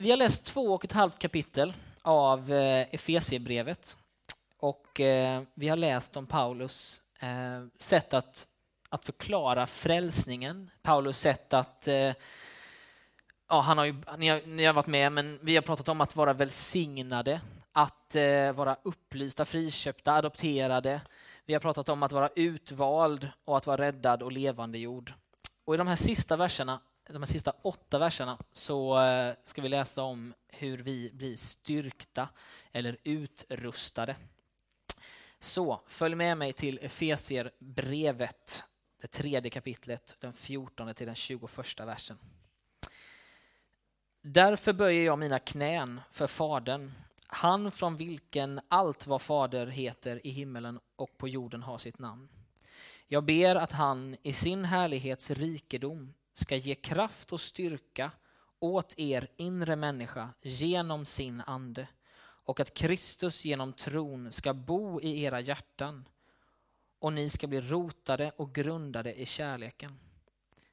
Vi har läst två och ett halvt kapitel av eh, Efesierbrevet och eh, vi har läst om Paulus eh, sätt att, att förklara frälsningen. Paulus sätt att ja, han har ju, ni, har, ni har varit med, men vi har pratat om att vara välsignade, att vara upplysta, friköpta, adopterade. Vi har pratat om att vara utvald och att vara räddad och levandegjord. Och i de här sista verserna de här sista åtta verserna så eh, ska vi läsa om hur vi blir styrkta eller utrustade. Så följ med mig till Efesierbrevet det tredje kapitlet, den 14 till den 21 versen. Därför böjer jag mina knän för Fadern, han från vilken allt vad Fader heter i himmelen och på jorden har sitt namn. Jag ber att han i sin härlighets rikedom ska ge kraft och styrka åt er inre människa genom sin ande och att Kristus genom tron ska bo i era hjärtan och ni ska bli rotade och grundade i kärleken.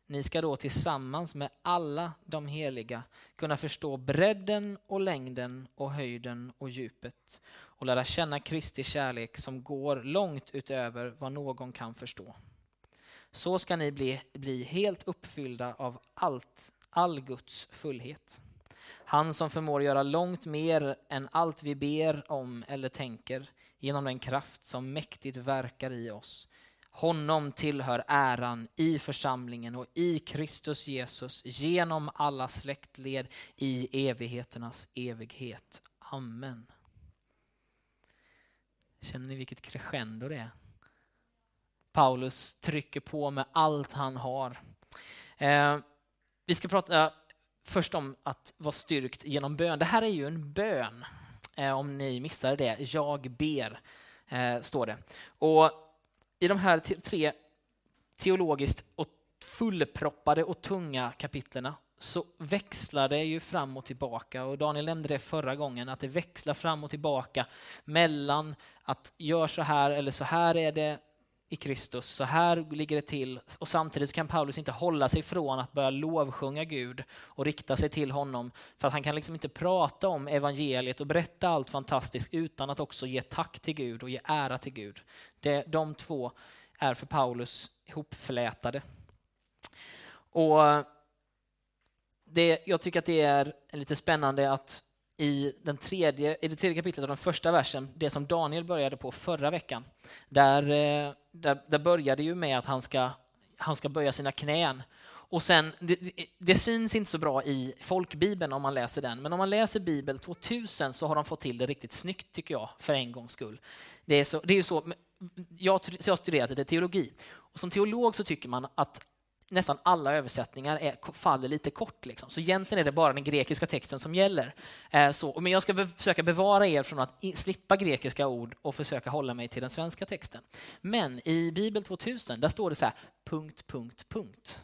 Ni ska då tillsammans med alla de heliga kunna förstå bredden och längden och höjden och djupet och lära känna Kristi kärlek som går långt utöver vad någon kan förstå så ska ni bli, bli helt uppfyllda av allt, all Guds fullhet. Han som förmår göra långt mer än allt vi ber om eller tänker genom den kraft som mäktigt verkar i oss. Honom tillhör äran i församlingen och i Kristus Jesus genom alla släktled i evigheternas evighet. Amen. Känner ni vilket crescendo det är? Paulus trycker på med allt han har. Eh, vi ska prata eh, först om att vara styrkt genom bön. Det här är ju en bön, eh, om ni missade det. Jag ber, eh, står det. Och I de här tre teologiskt och fullproppade och tunga kapitlerna så växlar det ju fram och tillbaka. Och Daniel nämnde det förra gången, att det växlar fram och tillbaka mellan att gör så här eller så här är det, i Kristus. Så här ligger det till. Och samtidigt kan Paulus inte hålla sig från att börja lovsjunga Gud och rikta sig till honom. För att han kan liksom inte prata om evangeliet och berätta allt fantastiskt utan att också ge tack till Gud och ge ära till Gud. Det, de två är för Paulus ihopflätade. Och det, jag tycker att det är lite spännande att i, den tredje, i det tredje kapitlet av den första versen, det som Daniel började på förra veckan, där, eh, där, där började ju med att han ska, han ska böja sina knän. Och sen, det, det, syns inte så bra i folkbibeln om man läser den, men om man läser Bibel 2000 så har de fått till det riktigt snyggt tycker jag, för en gångs skull. Det är, så, det är så, jag, jag har studerat lite teologi och som teolog så tycker man att nästan alla översättningar är, faller lite kort. Liksom. Så egentligen är det bara den grekiska texten som gäller. Eh, så, men jag ska be försöka bevara er från att slippa grekiska ord och försöka hålla mig till den svenska texten. Men i Bibel 2000 där står det så här, punkt, punkt, punkt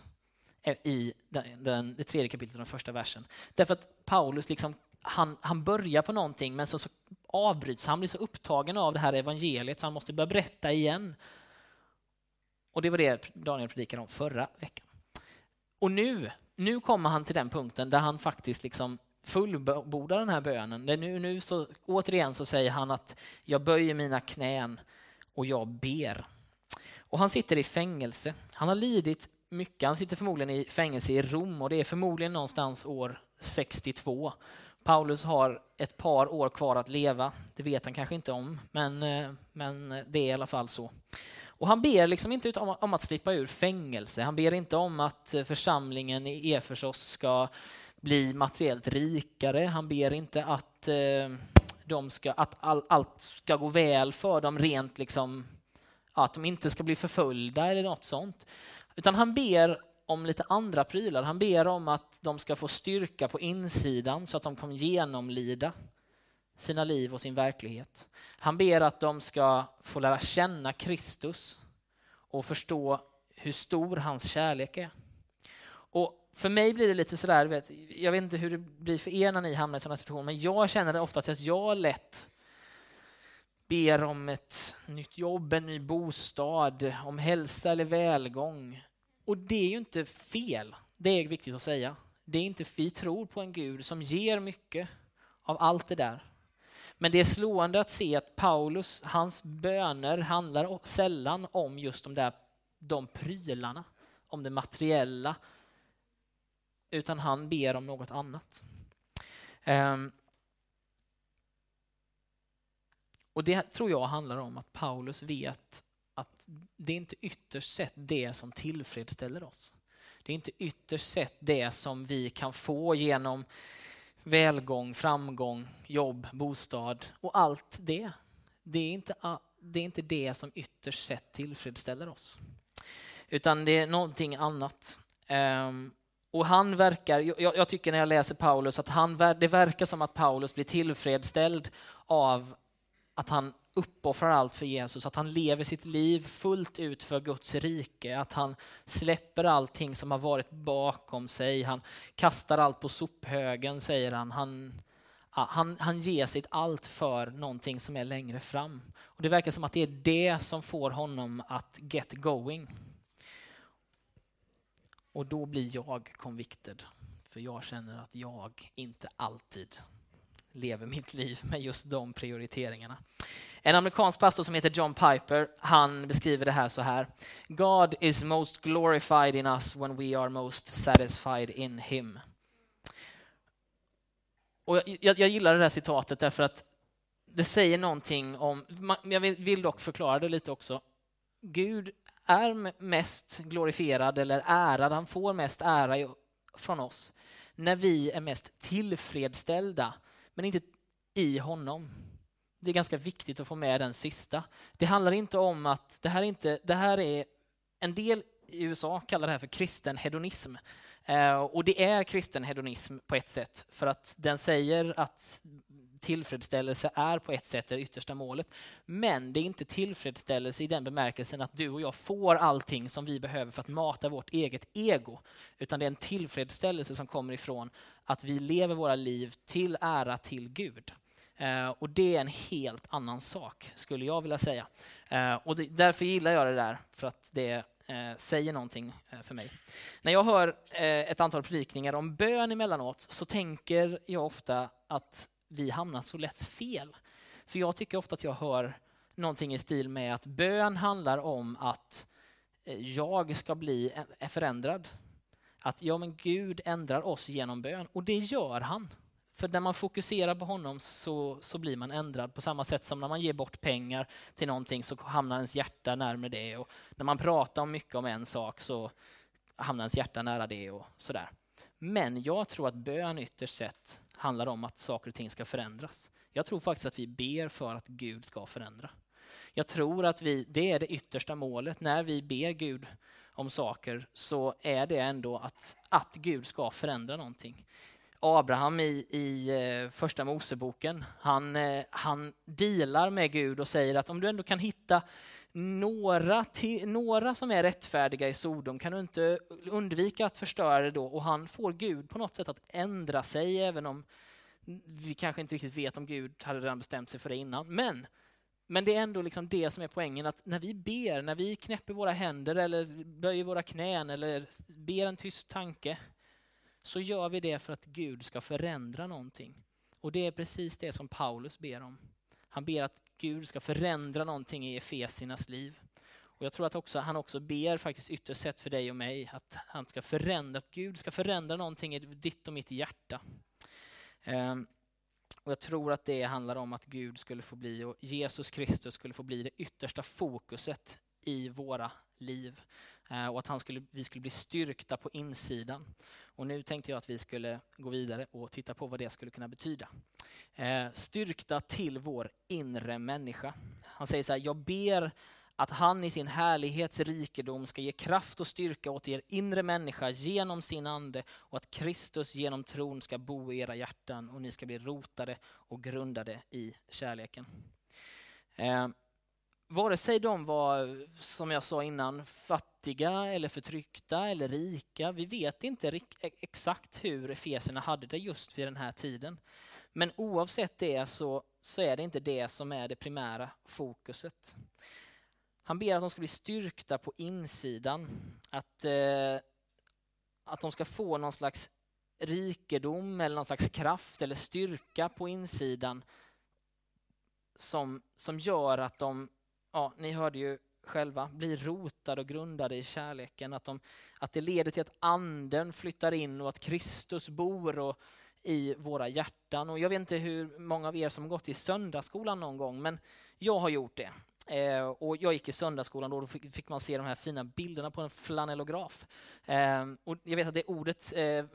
eh, i den, den, det tredje kapitlet, den första versen. Därför att Paulus liksom, han, han börjar på någonting men så, så avbryts han, blir så upptagen av det här evangeliet så han måste börja berätta igen och det var det Daniel predikade om förra veckan. Och nu, nu kommer han till den punkten där han faktiskt liksom fullbordar den här bönen. Nu, nu så, återigen så säger han att jag böjer mina knän och jag ber. Och han sitter i fängelse. Han har lidit mycket. Han sitter förmodligen i fängelse i Rom och det är förmodligen någonstans år 62. Paulus har ett par år kvar att leva. Det vet han kanske inte om, men, eh, men det är i alla fall så. Och han ber liksom inte om, om att slippa ur fängelse. Han ber inte om att eh, församlingen i Efesos ska bli materiellt rikare. Han ber inte att, eh, de ska, att all, allt ska gå väl för dem rent liksom, att de inte ska bli förföljda eller något sånt. Utan han ber om lite andra prylar. Han ber om att de ska få styrka på insidan så att de kan genomlida sina liv och sin verklighet. Han ber att de ska få lära känna Kristus och förstå hur stor hans kärlek är. Och för mig blir det lite sådär, vet, jag vet inte hur det blir för er när ni hamnar i sådana situationer, men jag känner det ofta att jag lätt ber om ett nytt jobb, en ny bostad, om hälsa eller välgång. Och det är ju inte fel, det är viktigt att säga. Det är inte, vi tror på en Gud som ger mycket av allt det där. Men det är slående att se att Paulus, hans böner handlar sällan om just de där de prylarna, om det materiella, utan han ber om något annat. Um, och det tror jag handlar om att Paulus vet att det är inte ytterst sett det som tillfredsställer oss. Det är inte ytterst sett det som vi kan få genom välgång, framgång, jobb, bostad och allt det. Det är inte det, är inte det som ytterst sett tillfredsställer oss. Utan det är någonting annat. Ehm, och han verkar, jag, jag, tycker när jag läser Paulus att han, det verkar som att Paulus blir tillfredsställd av att han uppoffrar allt för Jesus, att han lever sitt liv fullt ut för Guds rike, att han släpper allting som har varit bakom sig, han kastar allt på sophögen säger han. Han, han, han ger sitt allt för någonting som är längre fram. Och Det verkar som att det är det som får honom att get going. Och då blir jag convicted, för jag känner att jag inte alltid lever mitt liv med just de prioriteringarna. En amerikansk pastor som heter John Piper, han beskriver det här så här. God is most glorified in us when we are most satisfied in him. Och jag, jag, jag gillar det här citatet därför att det säger någonting om, jag vill dock förklara det lite också. Gud är mest glorifierad eller ärad, han får mest ära från oss när vi är mest tillfredsställda, men inte i honom. Det är ganska viktigt att få med den sista. Det handlar inte om att det här, inte, det här är en del i USA kallar det här för kristen hedonism. Eh, och det är kristen hedonism på ett sätt, för att den säger att tillfredsställelse är på ett sätt det yttersta målet. Men det är inte tillfredsställelse i den bemärkelsen att du och jag får allting som vi behöver för att mata vårt eget ego. Utan det är en tillfredsställelse som kommer ifrån att vi lever våra liv till ära till Gud. Eh, och det är en helt annan sak, skulle jag vilja säga. Eh, och det, därför gillar jag det där, för att det eh, säger någonting eh, för mig. När jag hör eh, ett antal predikningar om bön emellanåt så tänker jag ofta att vi hamnar så lätt fel. För jag tycker ofta att jag hör någonting i stil med att bön handlar om att eh, jag ska bli eh, förändrad. Att ja, men Gud ändrar oss genom bön och det gör han. För när man fokuserar på honom så, så blir man ändrad på samma sätt som när man ger bort pengar till någonting så hamnar ens hjärta närmare det. Och när man pratar mycket om en sak så hamnar ens hjärta nära det och sådär. Men jag tror att bön ytterst sett handlar om att saker och ting ska förändras. Jag tror faktiskt att vi ber för att Gud ska förändra. Jag tror att vi, det är det yttersta målet. När vi ber Gud om saker så är det ändå att, att Gud ska förändra någonting. Abraham i, i eh, första Moseboken, han, eh, han dealar med Gud och säger att om du ändå kan hitta några, till, några som är rättfärdiga i Sodom, kan du inte undvika att förstöra det då? Och han får Gud på något sätt att ändra sig, även om vi kanske inte riktigt vet om Gud hade redan bestämt sig för det innan. Men, men det är ändå liksom det som är poängen, att när vi ber, när vi knäpper våra händer eller böjer våra knän eller ber en tyst tanke, så gör vi det för att Gud ska förändra någonting. Och det är precis det som Paulus ber om. Han ber att Gud ska förändra någonting i Efesiernas liv. Och jag tror att också, han också ber faktiskt ytterst sett för dig och mig att han ska förändra, att Gud ska förändra någonting i ditt och mitt hjärta. Um, och jag tror att det handlar om att Gud skulle få bli, och Jesus Kristus skulle få bli det yttersta fokuset i våra liv. Eh, och att han skulle, vi skulle bli styrkta på insidan. Och nu tänkte jag att vi skulle gå vidare och titta på vad det skulle kunna betyda. Eh, styrkta till vår inre människa. Han säger så här, jag ber att han i sin härlighets rikedom ska ge kraft och styrka åt er inre människa genom sin ande och att Kristus genom tron ska bo i era hjärtan och ni ska bli rotade och grundade i kärleken. Eh, vare sig de var, som jag sa innan, fattiga eller förtryckta eller rika. Vi vet inte e-, exakt hur efeserna hade det just vid den här tiden. Men oavsett det så, så är det inte det som är det primära fokuset. Han ber att de ska bli styrkta på insidan. Att, eh, att de ska få någon slags rikedom eller någon slags kraft eller styrka på insidan som, som gör att de, ja, ni hörde ju själva, blir rotade och grundade i kärleken. Att, de, att det leder till att anden flyttar in och att Kristus bor och, i våra hjärtan. Och jag vet inte hur många av er som gått i söndagsskolan någon gång, men jag har gjort det. Eh, och jag gick i söndagsskolan och då fick, fick, man se de här fina bilderna på en flanellograf. Eh, och jag vet att det ordet eh,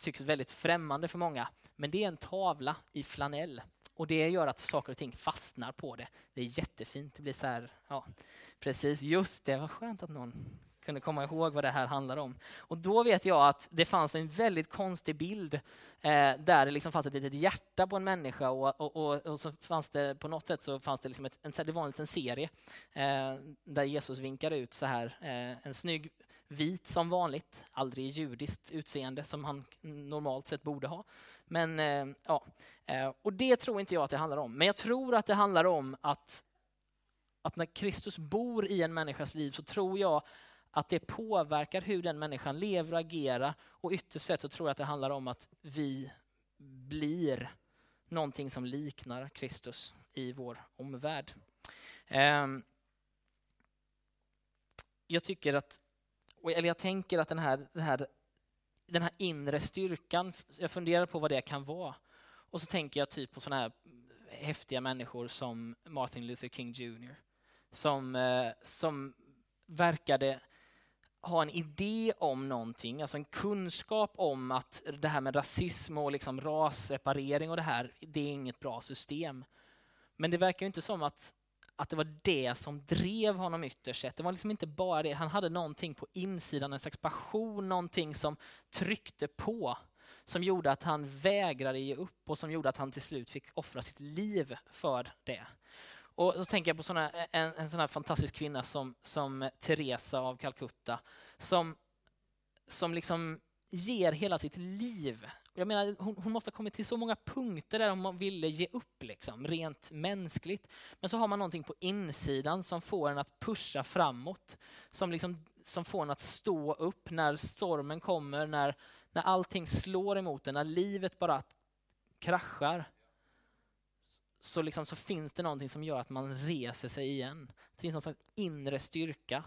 tycks väldigt främmande för många, men det är en tavla i flanell. Och det gör att saker och ting fastnar på det. Det är jättefint. Det blir så här, ja, precis, just det, vad skönt att någon kunde komma ihåg vad det här handlar om. Och då vet jag att det fanns en väldigt konstig bild eh, där det liksom fanns ett litet hjärta på en människa och, och, och, och, så fanns det på något sätt så fanns det liksom ett, en, det var en liten serie eh, där Jesus vinkade ut så här, eh, en snygg vit som vanligt, aldrig judiskt utseende som han normalt sett borde ha. Men eh, ja, eh, och det tror inte jag att det handlar om. Men jag tror att det handlar om att att när Kristus bor i en människas liv så tror jag att det påverkar hur den människan lever och agerar. Och ytterst sett så tror jag att det handlar om att vi blir någonting som liknar Kristus i vår omvärld. Ehm, jag tycker att, eller jag tänker att den här, den här, den här inre styrkan, jag funderar på vad det kan vara. Och så tänker jag typ på sådana här häftiga människor som Martin Luther King Jr. Som, eh, som verkade ha en idé om någonting, alltså en kunskap om att det här med rasism och liksom rasseparering och det här, det är inget bra system. Men det verkar inte som att, att det var det som drev honom ytterst sett. Det var liksom inte bara det, han hade någonting på insidan, en slags passion, någonting som tryckte på. Som gjorde att han vägrade ge upp och som gjorde att han till slut fick offra sitt liv för det. Och så tänker jag på såna, en, en sån här fantastisk kvinna som, som Teresa av Calcutta, som, som liksom ger hela sitt liv. Jag menar, hon, hon, måste ha kommit till så många punkter där hon ville ge upp, liksom, rent mänskligt. Men så har man någonting på insidan som får en att pusha framåt. Som, liksom, som får en att stå upp när stormen kommer, när, när allting slår emot en, när livet bara kraschar så, liksom, så finns det någonting som gör att man reser sig igen. Det finns någon slags inre styrka.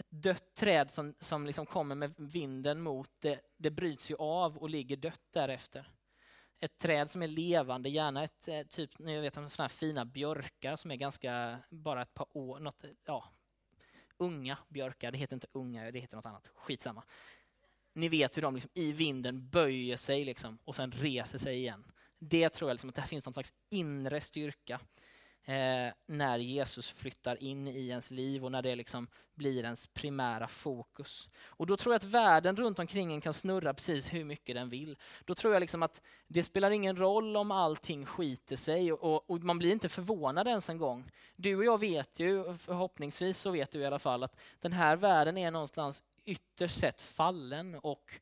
Ett dött träd som, som liksom kommer med vinden mot det, det bryts ju av och ligger dött därefter. Ett träd som är levande, gärna ett eh, typ, jag vet sådana här fina björkar som är ganska, bara ett par år, något, ja, unga björkar, det heter inte unga, det heter något annat, skitsamma. Ni vet hur de liksom i vinden böjer sig liksom, och sen reser sig igen det tror jag liksom att det finns någon slags inre styrka eh, när Jesus flyttar in i ens liv och när det liksom blir ens primära fokus. Och då tror jag att världen runt omkring en kan snurra precis hur mycket den vill. Då tror jag liksom att det spelar ingen roll om allting skiter sig och, och, man blir inte förvånad ens en gång. Du och jag vet ju, förhoppningsvis så vet du i alla fall, att den här världen är någonstans ytterst sett fallen och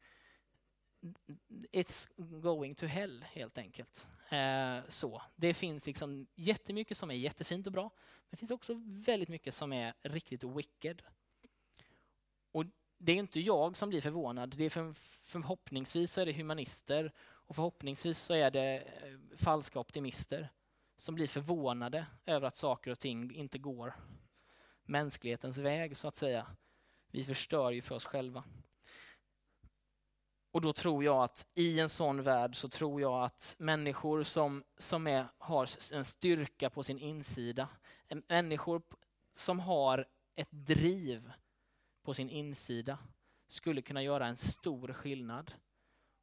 it's going to hell helt enkelt. Eh, så. Det finns liksom jättemycket som är jättefint och bra, men det finns också väldigt mycket som är riktigt wicked. Och det är inte jag som blir förvånad, det är för, förhoppningsvis så är det humanister och förhoppningsvis så är det eh, falska optimister som blir förvånade över att saker och ting inte går mänsklighetens väg så att säga. Vi förstör ju för oss själva. Och då tror jag att i en sån värld så tror jag att människor som, som är, har en styrka på sin insida, eh, människor som har ett driv på sin insida skulle kunna göra en stor skillnad.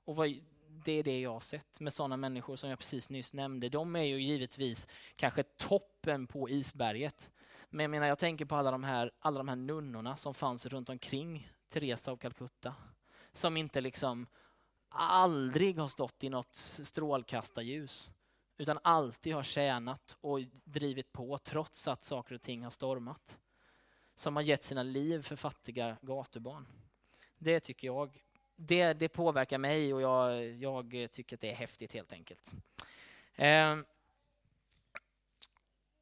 Och vad, det är det jag har sett med sådana människor som jag precis nyss nämnde. De är ju givetvis kanske toppen på isberget. Men jag menar, jag tänker på alla de här, alla de här nunnorna som fanns runt omkring Teresa av Calcutta som inte liksom aldrig har stått i något strålkastarljus utan alltid har tjänat och drivit på trots att saker och ting har stormat. Som har gett sina liv för fattiga gatubarn. Det tycker jag, det, det påverkar mig och jag, jag tycker att det är häftigt helt enkelt. Eh,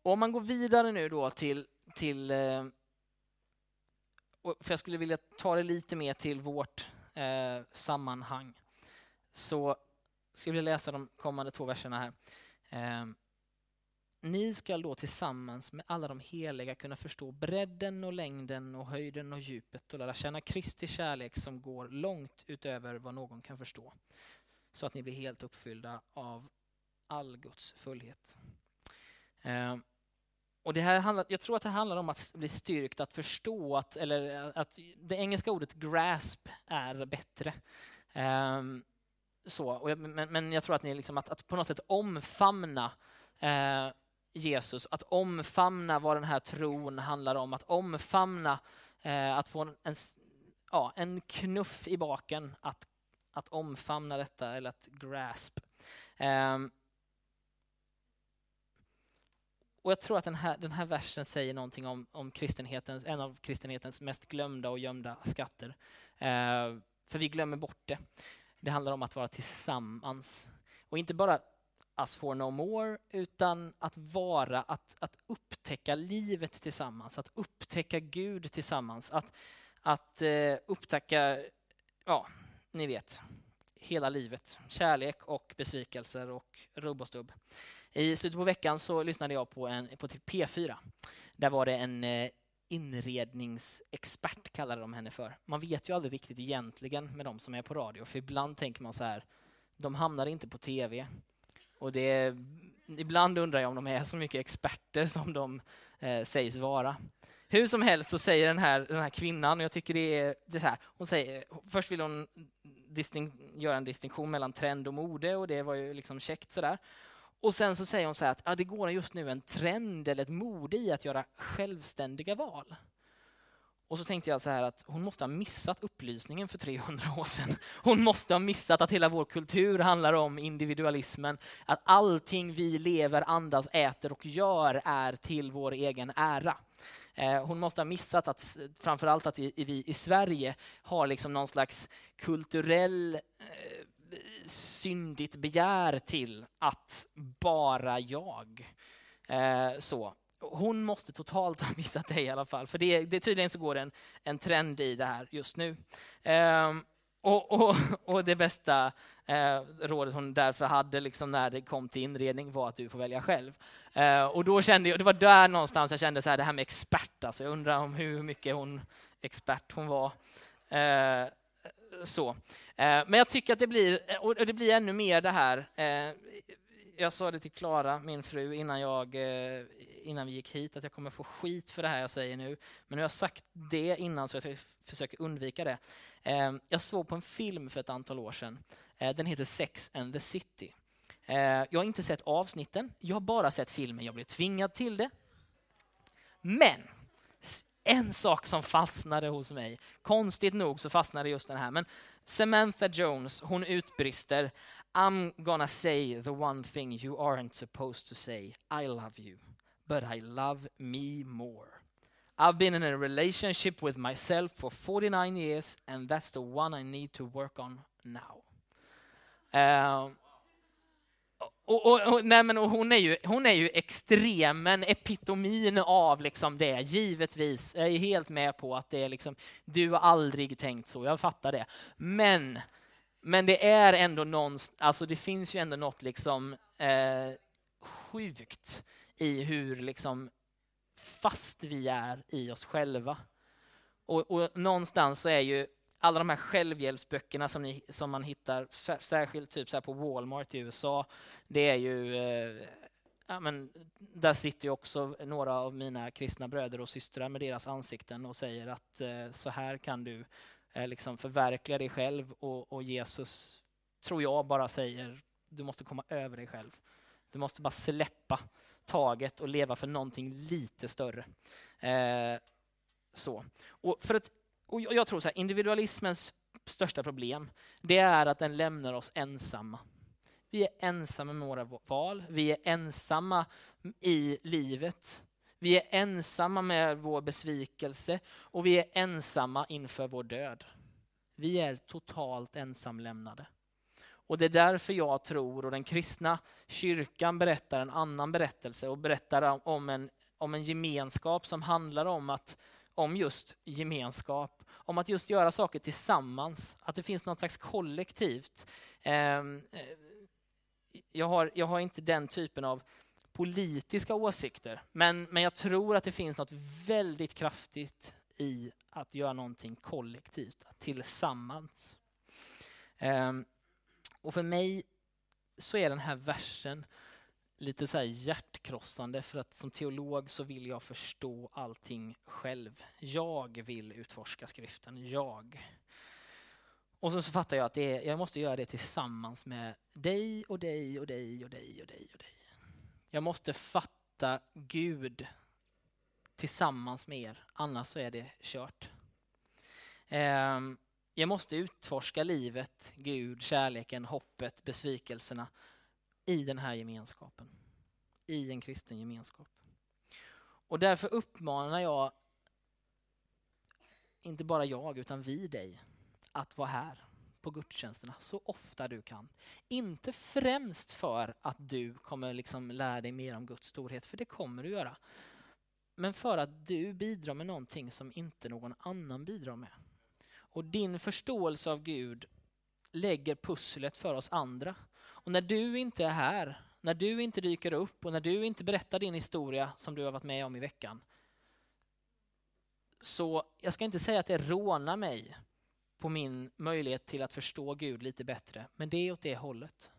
om man går vidare nu då till, till eh, för jag skulle vilja ta det lite mer till vårt eh, sammanhang så ska vi läsa de kommande två verserna här. Eh, ni skall då tillsammans med alla de heliga kunna förstå bredden och längden och höjden och djupet och lära känna Kristi kärlek som går långt utöver vad någon kan förstå. Så att ni blir helt uppfyllda av all Guds fullhet. Eh, och det här handlar, jag tror att det handlar om att bli styrkt, att förstå att, eller eh, att det engelska ordet grasp är bättre. Um, så, och jag, men, men, jag tror att, ni liksom, att, att på något sätt omfamna eh, Jesus, att omfamna vad den här tron handlar om, att omfamna, eh, att få en, en, ja, en knuff i baken, att, att omfamna detta eller att grasp. Um, och jag tror att den här, den här versen säger någonting om, om kristenhetens, en av kristenhetens mest glömda och gömda skatter. Eh, för vi glömmer bort det. Det handlar om att vara tillsammans. Och inte bara us for no more, utan att vara, att, att upptäcka livet tillsammans, att upptäcka Gud tillsammans, att, att eh, upptäcka, ja, ni vet, hela livet. Kärlek och besvikelser och rubb och stubb. I slutet på veckan så lyssnade jag på, en, på P4. Där var det en eh, inredningsexpert, kallade de henne för. Man vet ju aldrig riktigt egentligen med de som är på radio, för ibland tänker man så här, de hamnar inte på tv. Och det, ibland undrar jag om de är så mycket experter som de eh, sägs vara. Hur som helst så säger den här, den här kvinnan, och jag tycker det är, det är så här, hon säger, först vill hon göra en distinktion mellan trend och mode och det var ju liksom käckt sådär. Och sen så säger hon så här att ja, det går just nu en trend eller ett mode i att göra självständiga val. Och så tänkte jag så här att hon måste ha missat upplysningen för 300 år sedan. Hon måste ha missat att hela vår kultur handlar om individualismen. Att allting vi lever, andas, äter och gör är till vår egen ära. Eh, hon måste ha missat att framförallt att vi i Sverige har liksom någon slags kulturell eh, syndigt begär till att bara jag. Eh, så. Hon måste totalt ha missat dig i alla fall, för det, det tydligen så går en, en trend i det här just nu. Eh, och, och, och, det bästa eh, rådet hon därför hade liksom när det kom till inredning var att du får välja själv. Eh, och då kände jag, det var där någonstans jag kände så här, det här med expert, alltså, jag undrar om hur mycket hon expert hon var. Eh, så. Eh, men jag tycker att det blir, eh, och det blir ännu mer det här. Eh, jag sa det till Klara, min fru, innan, jag, innan vi gick hit, att jag kommer få skit för det här jag säger nu. Men nu har jag sagt det innan så jag försöker undvika det. Jag såg på en film för ett antal år sedan. Den heter Sex and the City. Jag har inte sett avsnitten, jag har bara sett filmen. Jag blev tvingad till det. Men en sak som fastnade hos mig. Konstigt nog så fastnade just den här. Men Samantha Jones, hon utbrister I'm gonna say the one thing you aren't supposed to say. I love you. But I love me more. I've been in a relationship with myself for 49 years and that's the one I need to work on now. Uh, och, och, och, nej men, och hon, är ju, hon är ju extremen, epitomin av liksom det, givetvis. Jag är helt med på att det är liksom, du har aldrig tänkt så, jag fattar det. Men, men det är ändå någonstans, alltså det finns ju ändå något liksom eh, sjukt i hur liksom fast vi är i oss själva. Och, och någonstans så är ju alla de här självhjälpsböckerna som, ni, som man hittar, särskilt typ så på Walmart i USA, det är ju eh, ja, men där sitter ju också några av mina kristna bröder och systrar med deras ansikten och säger att eh, så här kan du eh, liksom förverkliga dig själv och, och, Jesus, tror jag, bara säger du måste komma över dig själv. Du måste bara släppa taget och leva för någonting lite större. Eh, så. Och för att och jag tror så här, individualismens största problem, det är att den lämnar oss ensamma. Vi är ensamma med våra val, vi är ensamma i livet. Vi är ensamma med vår besvikelse och vi är ensamma inför vår död. Vi är totalt ensamlämnade. Och det är därför jag tror, och den kristna kyrkan berättar en annan berättelse och berättar om en, om en gemenskap som handlar om, att, om just gemenskap om att just göra saker tillsammans, att det finns något slags kollektivt. Ehm, eh, jag har, jag har inte den typen av politiska åsikter, men, men jag tror att det finns något väldigt kraftigt i att göra någonting kollektivt, tillsammans. Ehm, och för mig så är den här versen lite så här hjärtkrossande för att som teolog så vill jag förstå allting själv. Jag vill utforska skriften, jag. Och så, så fattar jag att det är, jag måste göra det tillsammans med dig och dig och dig och dig och dig och dig. Jag måste fatta Gud tillsammans med er, annars så är det kört. Ehm, jag måste utforska livet, Gud, kärleken, hoppet, besvikelserna i den här gemenskapen. I en kristen gemenskap. Och därför uppmanar jag, inte bara jag, utan vi dig, att vara här på gudstjänsterna så ofta du kan. Inte främst för att du kommer liksom lära dig mer om Guds storhet, för det kommer du göra. Men för att du bidrar med någonting som inte någon annan bidrar med. Och din förståelse av Gud lägger pusslet för oss andra. Och när du inte är här, när du inte dyker upp och när du inte berättar din historia som du har varit med om i veckan. Så jag ska inte säga att det rånar mig på min möjlighet till att förstå Gud lite bättre, men det är åt det hållet.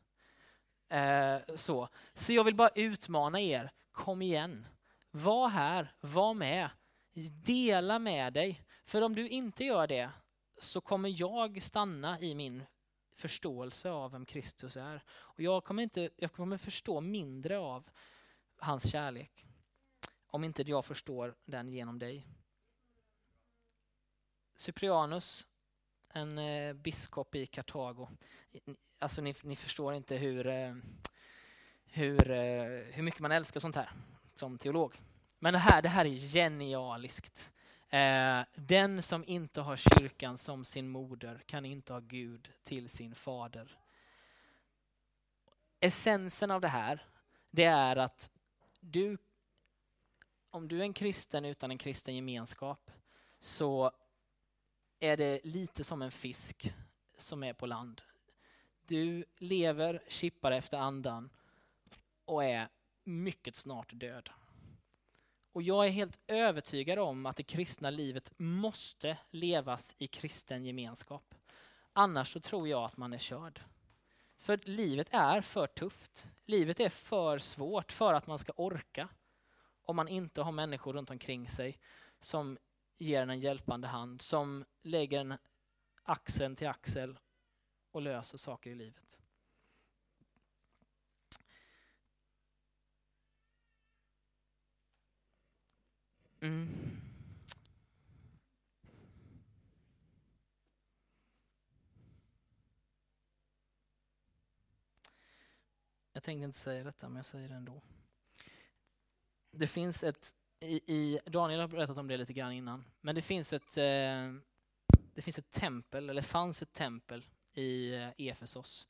Eh, så. så jag vill bara utmana er, kom igen. Var här, var med, dela med dig. För om du inte gör det så kommer jag stanna i min förståelse av vem Kristus är. Och jag kommer, inte, jag kommer förstå mindre av hans kärlek om inte jag förstår den genom dig. Cyprianus, en eh, biskop i Kartago. Alltså ni, ni förstår inte hur, eh, hur, eh, hur mycket man älskar sånt här som teolog. Men det här, det här är genialiskt. Eh, den som inte har kyrkan som sin moder kan inte ha Gud till sin fader. Essensen av det här, det är att du, om du är en kristen utan en kristen gemenskap, så är det lite som en fisk som är på land. Du lever, kippar efter andan och är mycket snart död. Och jag är helt övertygad om att det kristna livet måste levas i kristen gemenskap. Annars så tror jag att man är körd. För livet är för tufft. Livet är för svårt för att man ska orka. Om man inte har människor runt omkring sig som ger en en hjälpande hand, som lägger en axel till axel och löser saker i livet. Mm. Jag tänkte inte säga detta, men jag säger det ändå. Det finns ett, i, i, Daniel har berättat om det lite grann innan, men det finns ett, eh, det finns ett tempel, eller fanns ett tempel i eh, Efesos.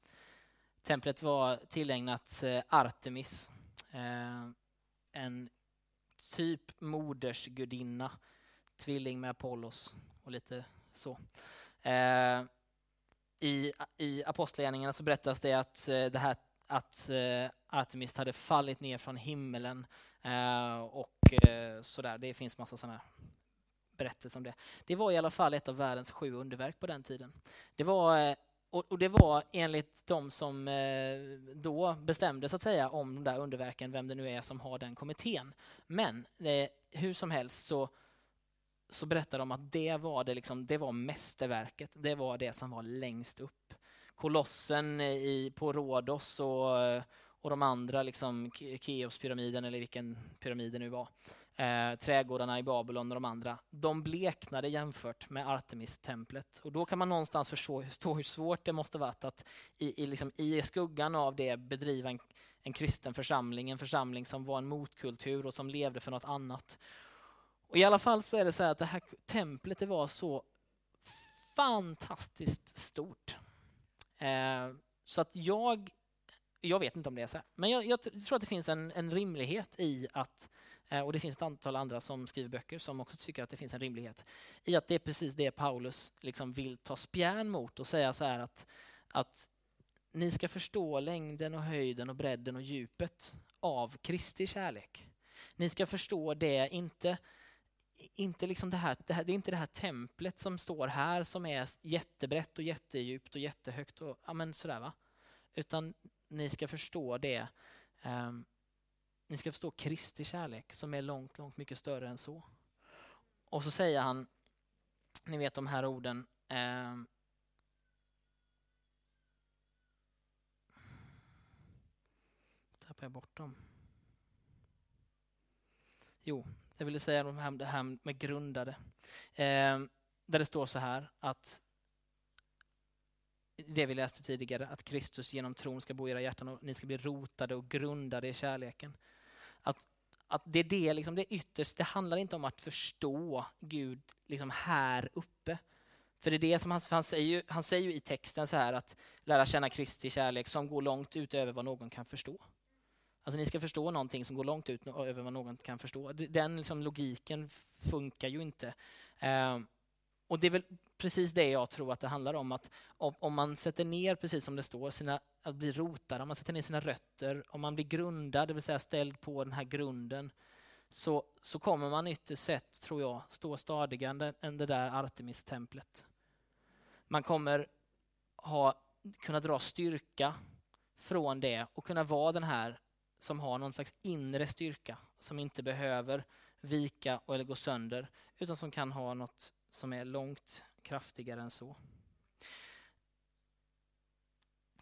Templet var tillägnat eh, Artemis, eh, en typ modersgudinna, tvilling med Apollos och lite så. Eh, I i Apostlagärningarna så berättas det att, eh, det här, att eh, Artemis hade fallit ner från himmelen eh, och eh, sådär. Det finns massa sådana berättelser om det. Det var i alla fall ett av världens sju underverk på den tiden. Det var eh, och, och, det var enligt de som eh, då bestämde så att säga om de där underverken, vem det nu är som har den kommittén. Men eh, hur som helst så, så berättar de att det var, det, liksom, det var mästerverket, det var det som var längst upp. Kolossen eh, i, på Rhodos och, och de andra, liksom Keopspyramiden eller vilken pyramid det nu var eh, trädgårdarna i Babylon och de andra, de bleknade jämfört med Artemis-templet. Och då kan man någonstans förstå hur svårt det måste varit att i, i, liksom, i skuggan av det bedriva en, en kristen församling, en församling som var en motkultur och som levde för något annat. Och I alla fall så är det så att det här templet det var så fantastiskt stort. Eh, så att jag, jag vet inte om det är så här, men jag, jag, tror att det finns en, en rimlighet i att Eh, Eh, och det finns ett antal andra som skriver böcker som också tycker att det finns en rimlighet i att det är precis det Paulus liksom vill ta spjärn mot och säga så här att, att ni ska förstå längden och höjden och bredden och djupet av Kristi kärlek. Ni ska förstå det, inte, inte liksom det, här, det, här, det är inte det här templet som står här som är jättebrett och jättedjupt och jättehögt. Och, ja, men sådär, va? Utan ni ska förstå det. Um, ni ska förstå Kristi kärlek som är långt, långt mycket större än så. Och så säger han, ni vet de här orden, eh, tappar jag bort dem. Jo, jag ville säga det här, det här med grundade. Eh, där det står så här att det vi läste tidigare, att Kristus genom tron ska bo i era hjärtan och ni ska bli rotade och grundade i kärleken. Att, att det är det, liksom det ytterst, det handlar inte om att förstå Gud liksom här uppe. För det är det som han, han, säger, ju, han säger ju i texten så här att lära känna Kristi kärlek som går långt utöver vad någon kan förstå. Alltså ni ska förstå någonting som går långt ut över vad någon kan förstå. Den liksom logiken funkar ju inte. Um, och det är väl precis det jag tror att det handlar om. Att om man sätter ner, precis som det står, sina, att bli rotad, om man sätter ner sina rötter, om man blir grundad, det vill säga ställd på den här grunden, så, så kommer man ytterst sett, tror jag, stå stadigare än det där Artemis-templet. Man kommer ha, kunna dra styrka från det och kunna vara den här som har någon slags inre styrka, som inte behöver vika eller gå sönder, utan som kan ha något som är långt kraftigare än så.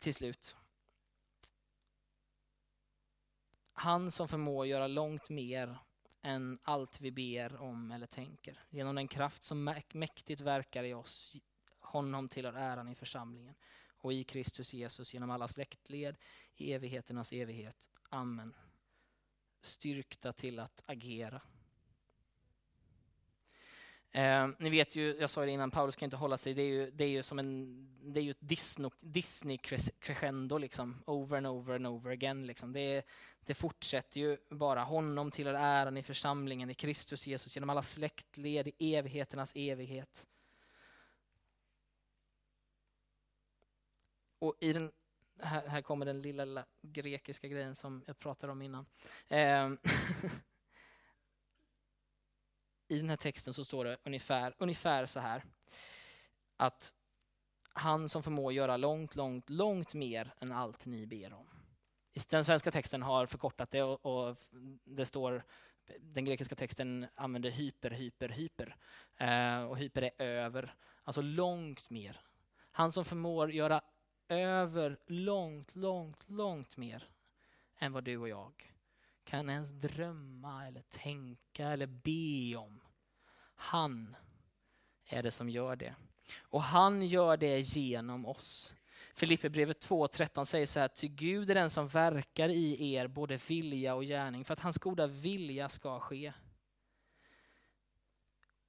Till slut. Han som förmår göra långt mer än allt vi ber om eller tänker. Genom den kraft som mäktigt verkar i oss. Honom tillhör äran i församlingen och i Kristus Jesus genom alla släktled i evigheternas evighet. Amen. Styrkta till att agera. Eh, ni vet ju, jag sa det innan, Paulus kan inte hålla sig. Det är ju, det är ju som en, det är ju ett Disney-crescendo liksom. over and over and over again. Liksom. Det, det fortsätter ju bara. Honom till äran i församlingen, i Kristus Jesus, genom alla släktled, i evigheternas evighet. Och i den, här, här kommer den lilla, lilla, grekiska grejen som jag pratade om innan. Eh, I den här texten så står det ungefär, ungefär så här. Att han som förmår göra långt, långt, långt mer än allt ni ber om. Den svenska texten har förkortat det och, och det står den grekiska texten använder hyper, hyper, hyper. Eh, och hyper är över, alltså långt mer. Han som förmår göra över långt, långt, långt mer än vad du och jag kan ens drömma eller tänka eller be om. Han är det som gör det. Och han gör det genom oss. Filipperbrevet 2.13 säger så här, ty Gud är den som verkar i er både vilja och gärning för att hans goda vilja ska ske.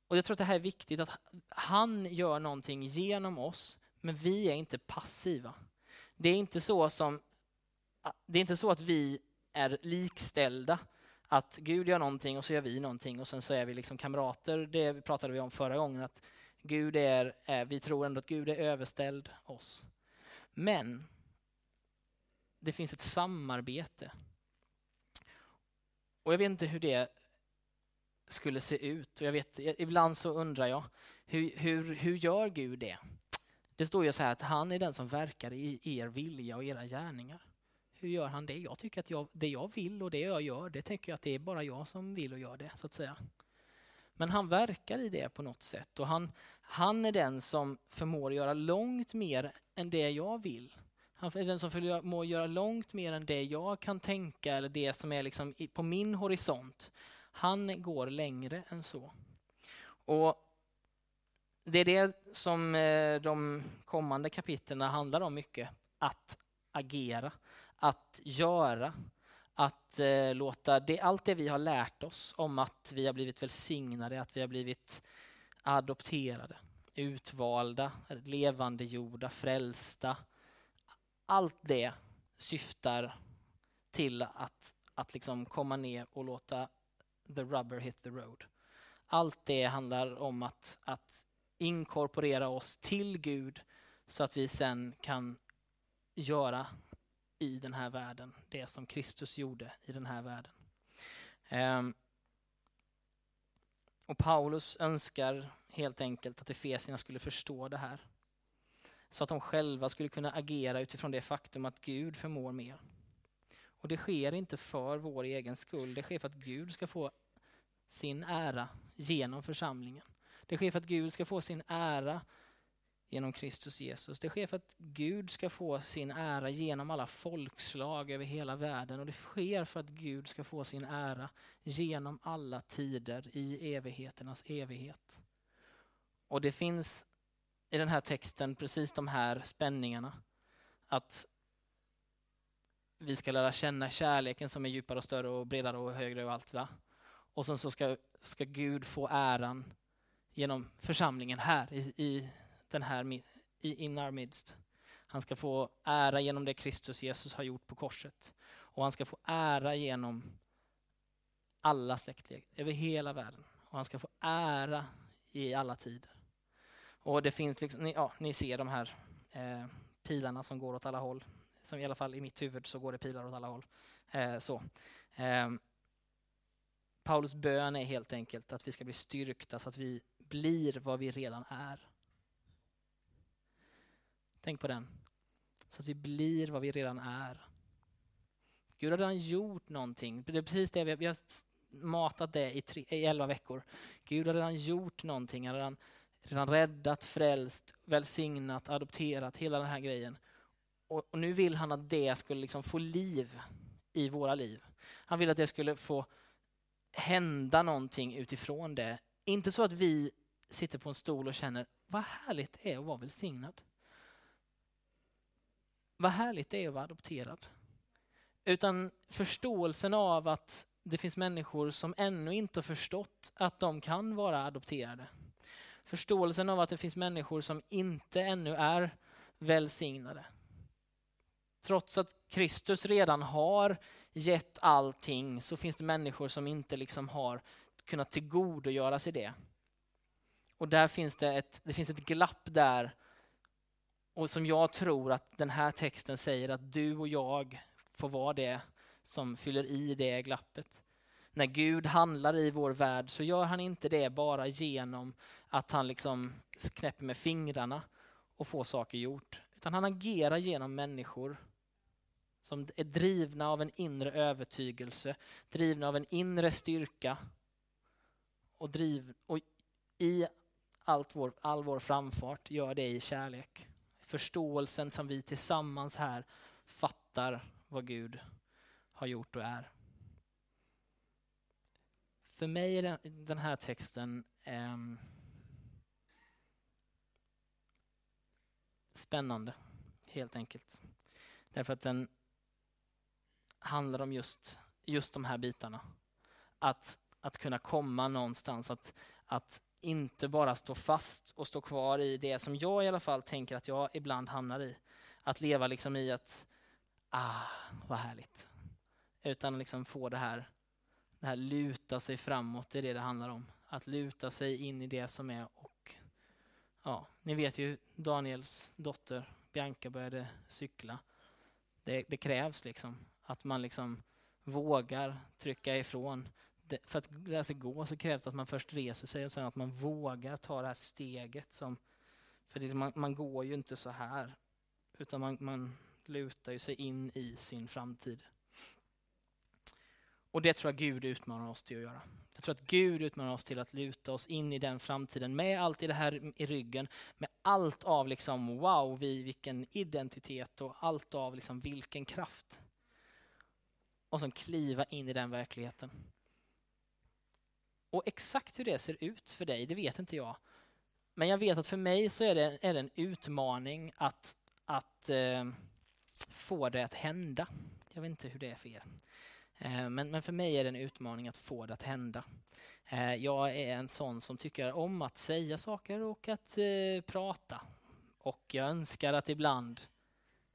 Och jag tror att det här är viktigt, att han gör någonting genom oss men vi är inte passiva. Det är inte så, som, det är inte så att vi är likställda. Att Gud gör någonting och så gör vi någonting och sen så är vi liksom kamrater. Det pratade vi om förra gången. att Gud är, Vi tror ändå att Gud är överställd oss. Men det finns ett samarbete. Och jag vet inte hur det skulle se ut. Och jag vet, ibland så undrar jag, hur, hur, hur gör Gud det? Det står ju så här att han är den som verkar i er vilja och era gärningar. Hur gör han det? Jag tycker att jag, det jag vill och det jag gör, det tänker jag att det är bara jag som vill och gör det, så att säga. Men han verkar i det på något sätt och han, han är den som förmår göra långt mer än det jag vill. Han är den som förmår göra långt mer än det jag kan tänka eller det som är liksom på min horisont. Han går längre än så. Och det är det som eh, de kommande kapitlen handlar om mycket. Att agera, att göra, att eh, låta det, allt det vi har lärt oss om att vi har blivit välsignade, att vi har blivit adopterade, utvalda, levandegjorda, frälsta. Allt det syftar till att, att liksom komma ner och låta the rubber hit the road. Allt det handlar om att, att inkorporera oss till Gud så att vi sen kan göra i den här världen det som Kristus gjorde i den här världen. Ehm, och Paulus önskar helt enkelt att Efesierna skulle förstå det här. Så att de själva skulle kunna agera utifrån det faktum att Gud förmår mer. Och det sker inte för vår egen skull, det sker för att Gud ska få sin ära genom församlingen. Det sker för att Gud ska få sin ära genom Kristus Jesus. Det sker för att Gud ska få sin ära genom alla folkslag över hela världen och det sker för att Gud ska få sin ära genom alla tider i evigheternas evighet. Och det finns i den här texten precis de här spänningarna. Att vi ska lära känna kärleken som är djupare och större och bredare och högre och allt. Va? Och sen så ska, ska Gud få äran genom församlingen här i, i den här i in our midst. Han ska få ära genom det Kristus Jesus har gjort på korset. Och han ska få ära genom alla släktled över hela världen. Och han ska få ära i alla tider. Och det finns liksom, ja, ni ser de här eh, pilarna som går åt alla håll. Som i alla fall i mitt huvud så går det pilar åt alla håll. Eh, så. Eh, Paulus bön är helt enkelt att vi ska bli styrkta så att vi blir vad vi redan är. Tänk på den. Så att vi blir vad vi redan är. Gud har redan gjort någonting. Det är precis det vi har, vi har matat det i, tre, i elva veckor. Gud har redan gjort någonting. Han har redan, redan räddat, frälst, välsignat, adopterat, hela den här grejen. Och, och nu vill han att det skulle liksom få liv i våra liv. Han vill att det skulle få hända någonting utifrån det. Inte så att vi sitter på en stol och känner vad härligt det är att vara välsignad. Vad härligt det är att vara adopterad. Utan förståelsen av att det finns människor som ännu inte har förstått att de kan vara adopterade. Förståelsen av att det finns människor som inte ännu är välsignade. Trots att Kristus redan har gett allting så finns det människor som inte liksom har kunnat tillgodogöra sig det. Och där finns det ett, det finns ett glapp där och som jag tror att den här texten säger att du och jag får vara det som fyller i det glappet. När Gud handlar i vår värld så gör han inte det bara genom att han liksom knäpper med fingrarna och får saker gjort. Utan han agerar genom människor som är drivna av en inre övertygelse, drivna av en inre styrka och, driv, och i allt vår, all vår framfart gör det i kärlek förståelsen som vi tillsammans här fattar vad Gud har gjort och är. För mig är den här texten eh, spännande, helt enkelt. Därför att den handlar om just, just de här bitarna. Att, att kunna komma någonstans, att, att inte bara stå fast och stå kvar i det som jag i alla fall tänker att jag ibland hamnar i. Att leva liksom i att, ah, vad härligt. Utan liksom få det här, det här luta sig framåt, det är det det handlar om. Att luta sig in i det som är och ja, ni vet ju Daniels dotter Bianca började cykla. Det, det krävs liksom att man liksom vågar trycka ifrån för att lära sig gå så krävs det att man först reser sig och sen att man vågar ta det här steget. Som, för det, man, man går ju inte så här, utan man, man lutar ju sig in i sin framtid. Och det tror jag Gud utmanar oss till att göra. Jag tror att Gud utmanar oss till att luta oss in i den framtiden med allt i det här i ryggen, med allt av liksom wow, vi, vilken identitet och allt av liksom vilken kraft. Och sen kliva in i den verkligheten. Och exakt hur det ser ut för dig, det vet inte jag. Men jag vet att för mig så är det, är det en utmaning att, att eh, få det att hända. Jag vet inte hur det är för er. Eh, men, men för mig är det en utmaning att få det att hända. Eh, jag är en sån som tycker om att säga saker och att eh, prata. Och jag önskar att ibland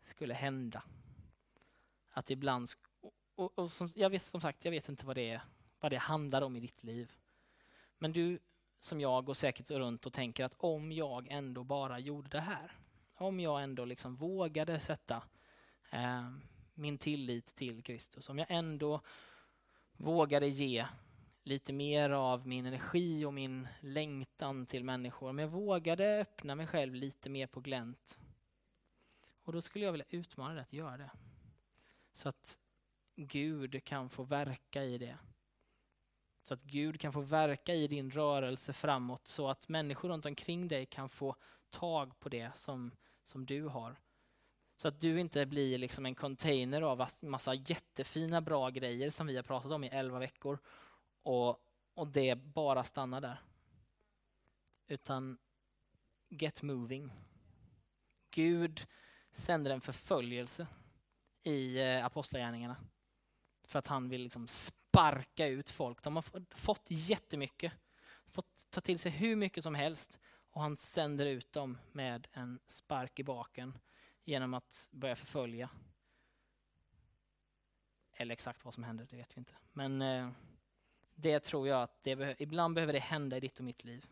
skulle hända. Att ibland... Och, och, och som, jag vet som sagt, jag vet inte vad det är vad det handlar om i ditt liv. Men du som jag går säkert runt och tänker att om jag ändå bara gjorde det här. Om jag ändå liksom vågade sätta eh, min tillit till Kristus. Om jag ändå vågade ge lite mer av min energi och min längtan till människor. Om jag vågade öppna mig själv lite mer på glänt. Och då skulle jag vilja utmana dig att göra det. Så att Gud kan få verka i det. Så att Gud kan få verka i din rörelse framåt så att människor runt omkring dig kan få tag på det som, som du har. Så att du inte blir liksom en container av massa jättefina bra grejer som vi har pratat om i elva veckor och, och det bara stannar där. Utan get moving. Gud sänder en förföljelse i eh, apostlagärningarna för att han vill liksom sparka ut folk. De har fått jättemycket, fått ta till sig hur mycket som helst och han sänder ut dem med en spark i baken genom att börja förfölja. Eller exakt vad som händer, det vet vi inte. Men eh, det tror jag att det ibland behöver det hända i ditt och mitt liv.